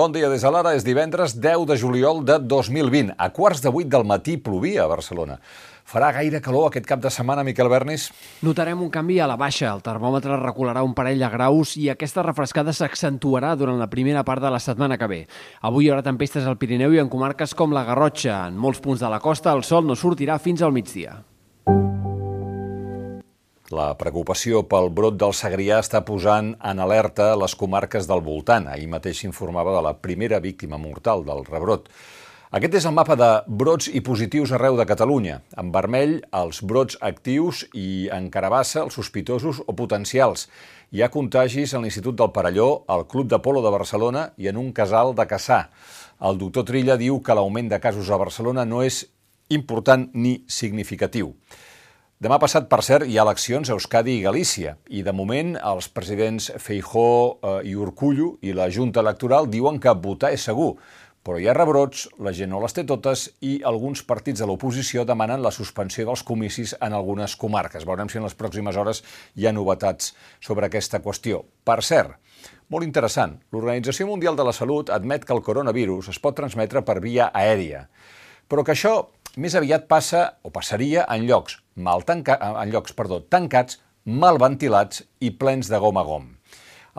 Bon dia des de l'ara, és divendres 10 de juliol de 2020. A quarts de 8 del matí plovia a Barcelona. Farà gaire calor aquest cap de setmana, Miquel Bernis? Notarem un canvi a la baixa. El termòmetre recularà un parell de graus i aquesta refrescada s'accentuarà durant la primera part de la setmana que ve. Avui hi haurà tempestes al Pirineu i en comarques com la Garrotxa. En molts punts de la costa el sol no sortirà fins al migdia. La preocupació pel brot del Segrià està posant en alerta les comarques del voltant. Ahir mateix s'informava de la primera víctima mortal del rebrot. Aquest és el mapa de brots i positius arreu de Catalunya. En vermell, els brots actius i en carabassa, els sospitosos o potencials. Hi ha contagis a l'Institut del Parelló, al Club de Polo de Barcelona i en un casal de Caçà. El doctor Trilla diu que l'augment de casos a Barcelona no és important ni significatiu. Demà passat, per cert, hi ha eleccions a Euskadi i Galícia i de moment els presidents Feijó eh, i Urcullo i la Junta Electoral diuen que votar és segur, però hi ha rebrots, la gent no les té totes i alguns partits de l'oposició demanen la suspensió dels comicis en algunes comarques. Veurem si en les pròximes hores hi ha novetats sobre aquesta qüestió. Per cert, molt interessant, l'Organització Mundial de la Salut admet que el coronavirus es pot transmetre per via aèria, però que això més aviat passa o passaria en llocs, mal tanca, en llocs perdó, tancats, mal ventilats i plens de gom a gom.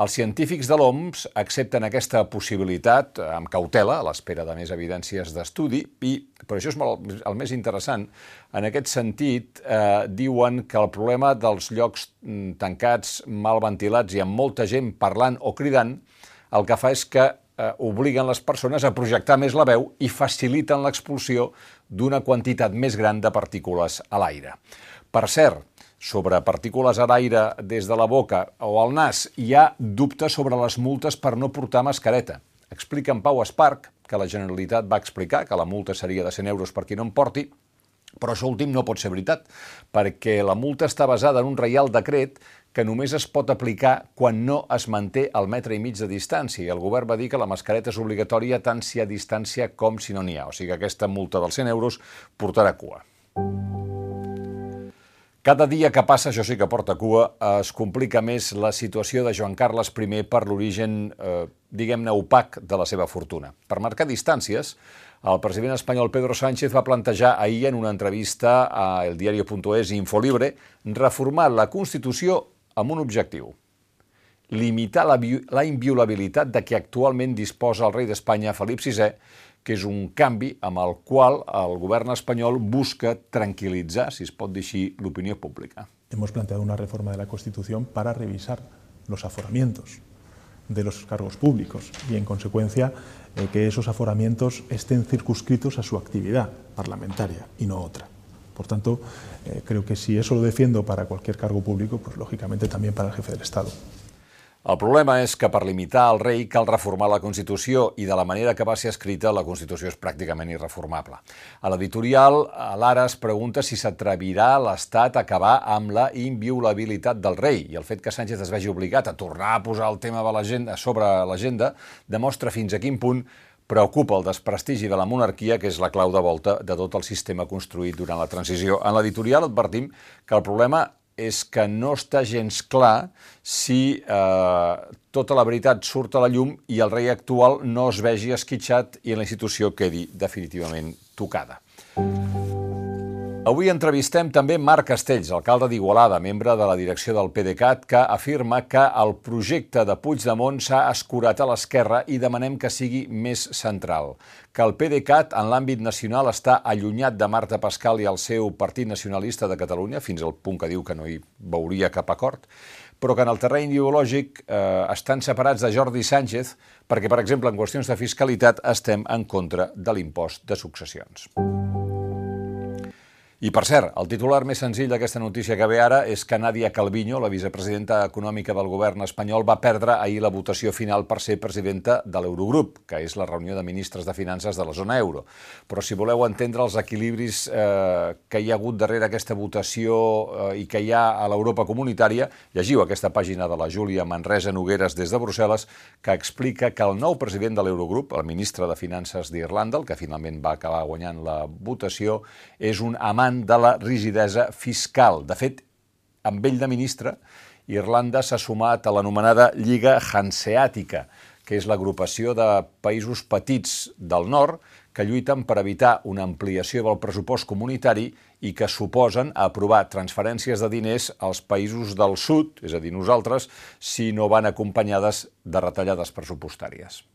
Els científics de l'OMS accepten aquesta possibilitat amb cautela, a l'espera de més evidències d'estudi, i, però això és molt, el més interessant, en aquest sentit, eh, diuen que el problema dels llocs mm, tancats, mal ventilats i amb molta gent parlant o cridant, el que fa és que eh, obliguen les persones a projectar més la veu i faciliten l'expulsió d'una quantitat més gran de partícules a l'aire. Per cert, sobre partícules a l'aire des de la boca o al nas, hi ha dubtes sobre les multes per no portar mascareta. Explica en Pau Esparc que la Generalitat va explicar que la multa seria de 100 euros per qui no en porti, però això últim no pot ser veritat, perquè la multa està basada en un reial decret que només es pot aplicar quan no es manté el metre i mig de distància. I el govern va dir que la mascareta és obligatòria tant si hi ha distància com si no n'hi ha. O sigui que aquesta multa dels 100 euros portarà cua. Cada dia que passa, això sí que porta cua, es complica més la situació de Joan Carles I per l'origen, eh, diguem-ne, opac de la seva fortuna. Per marcar distàncies, el president espanyol Pedro Sánchez va plantejar ahir en una entrevista a El Diario.es i Infolibre reformar la Constitució amb un objectiu limitar la, la inviolabilitat de què actualment disposa el rei d'Espanya, Felip VI, que és un canvi amb el qual el govern espanyol busca tranquil·litzar, si es pot dir així, l'opinió pública. Hemos planteado una reforma de la Constitución para revisar los aforamientos de los cargos públicos y, en consecuencia, eh, que esos aforamientos estén circunscritos a su actividad parlamentaria y no otra. Por tanto, eh, creo que si eso lo defiendo para cualquier cargo público, pues lógicamente también para el jefe del Estado. El problema és que per limitar el rei cal reformar la Constitució i de la manera que va ser escrita la Constitució és pràcticament irreformable. A l'editorial, l'Ara es pregunta si s'atrevirà l'Estat a acabar amb la inviolabilitat del rei i el fet que Sánchez es vegi obligat a tornar a posar el tema sobre l'agenda demostra fins a quin punt preocupa el desprestigi de la monarquia, que és la clau de volta de tot el sistema construït durant la transició. En l'editorial advertim que el problema és que no està gens clar si eh, tota la veritat surt a la llum i el rei actual no es vegi esquitxat i la institució quedi definitivament tocada. Avui entrevistem també Marc Castells, alcalde d'Igualada, membre de la direcció del PDeCAT, que afirma que el projecte de Puigdemont s'ha escurat a l'esquerra i demanem que sigui més central. Que el PDeCAT, en l'àmbit nacional, està allunyat de Marta Pascal i el seu Partit Nacionalista de Catalunya, fins al punt que diu que no hi veuria cap acord, però que en el terreny ideològic eh, estan separats de Jordi Sánchez perquè, per exemple, en qüestions de fiscalitat estem en contra de l'impost de successions. I per cert, el titular més senzill d'aquesta notícia que ve ara és que Nadia Calviño, la vicepresidenta econòmica del govern espanyol, va perdre ahir la votació final per ser presidenta de l'Eurogrup, que és la reunió de ministres de finances de la zona euro. Però si voleu entendre els equilibris eh, que hi ha hagut darrere aquesta votació eh, i que hi ha a l'Europa comunitària, llegiu aquesta pàgina de la Júlia Manresa Nogueres des de Brussel·les, que explica que el nou president de l'Eurogrup, el ministre de Finances d'Irlanda, el que finalment va acabar guanyant la votació, és un amant davant de la rigidesa fiscal. De fet, amb ell de ministre, Irlanda s'ha sumat a l'anomenada Lliga Hanseàtica, que és l'agrupació de països petits del nord que lluiten per evitar una ampliació del pressupost comunitari i que suposen aprovar transferències de diners als països del sud, és a dir, nosaltres, si no van acompanyades de retallades pressupostàries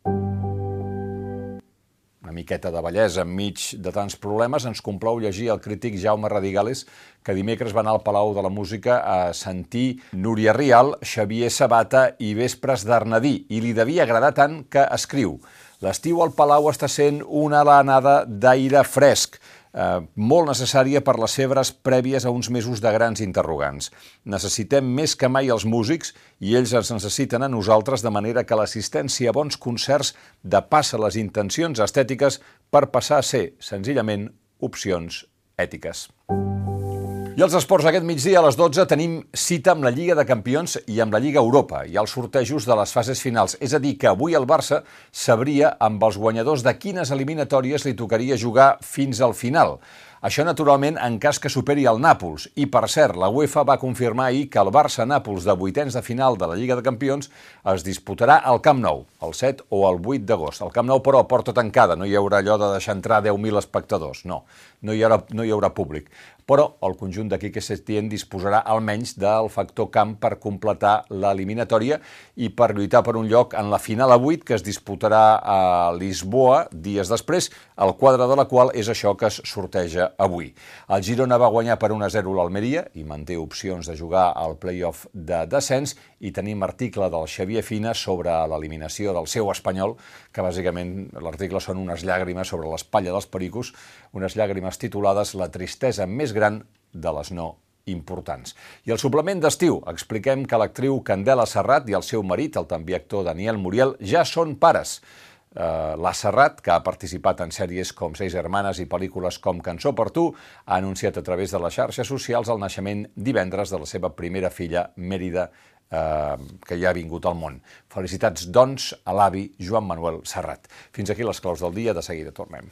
una miqueta de bellesa enmig de tants problemes, ens complou llegir el crític Jaume Radigales, que dimecres va anar al Palau de la Música a sentir Núria Rial, Xavier Sabata i Vespres d'Arnadí, i li devia agradar tant que escriu. L'estiu al Palau està sent una alanada d'aire fresc, eh, molt necessària per les febres prèvies a uns mesos de grans interrogants. Necessitem més que mai els músics i ells ens necessiten a nosaltres de manera que l'assistència a bons concerts depassa les intencions estètiques per passar a ser, senzillament, opcions ètiques. I els esports aquest migdia a les 12 tenim cita amb la Lliga de Campions i amb la Lliga Europa i els sortejos de les fases finals. És a dir, que avui el Barça sabria amb els guanyadors de quines eliminatòries li tocaria jugar fins al final. Això, naturalment, en cas que superi el Nàpols. I, per cert, la UEFA va confirmar ahir que el Barça-Nàpols de vuitens de final de la Lliga de Campions es disputarà al Camp Nou, el 7 o el 8 d'agost. El Camp Nou, però, porta tancada. No hi haurà allò de deixar entrar 10.000 espectadors. No, no hi haurà, no hi haurà públic. Però el conjunt d'aquí que Setién disposarà almenys del factor camp per completar l'eliminatòria i per lluitar per un lloc en la final a 8 que es disputarà a Lisboa dies després, el quadre de la qual és això que es sorteja avui. El Girona va guanyar per 1-0 l'Almeria i manté opcions de jugar al play-off de descens i tenim article del Xavier Fina sobre l'eliminació del seu espanyol, que bàsicament l'article són unes llàgrimes sobre l'espatlla dels pericos, unes llàgrimes titulades La tristesa més gran de les no importants. I el suplement d'estiu, expliquem que l'actriu Candela Serrat i el seu marit, el també actor Daniel Muriel, ja són pares. Eh, la Serrat, que ha participat en sèries com Seis Hermanes i pel·lícules com Cançó per tu, ha anunciat a través de les xarxes socials el naixement divendres de la seva primera filla, Mèrida, eh, que ja ha vingut al món. Felicitats, doncs, a l'avi Joan Manuel Serrat. Fins aquí les claus del dia, de seguida tornem.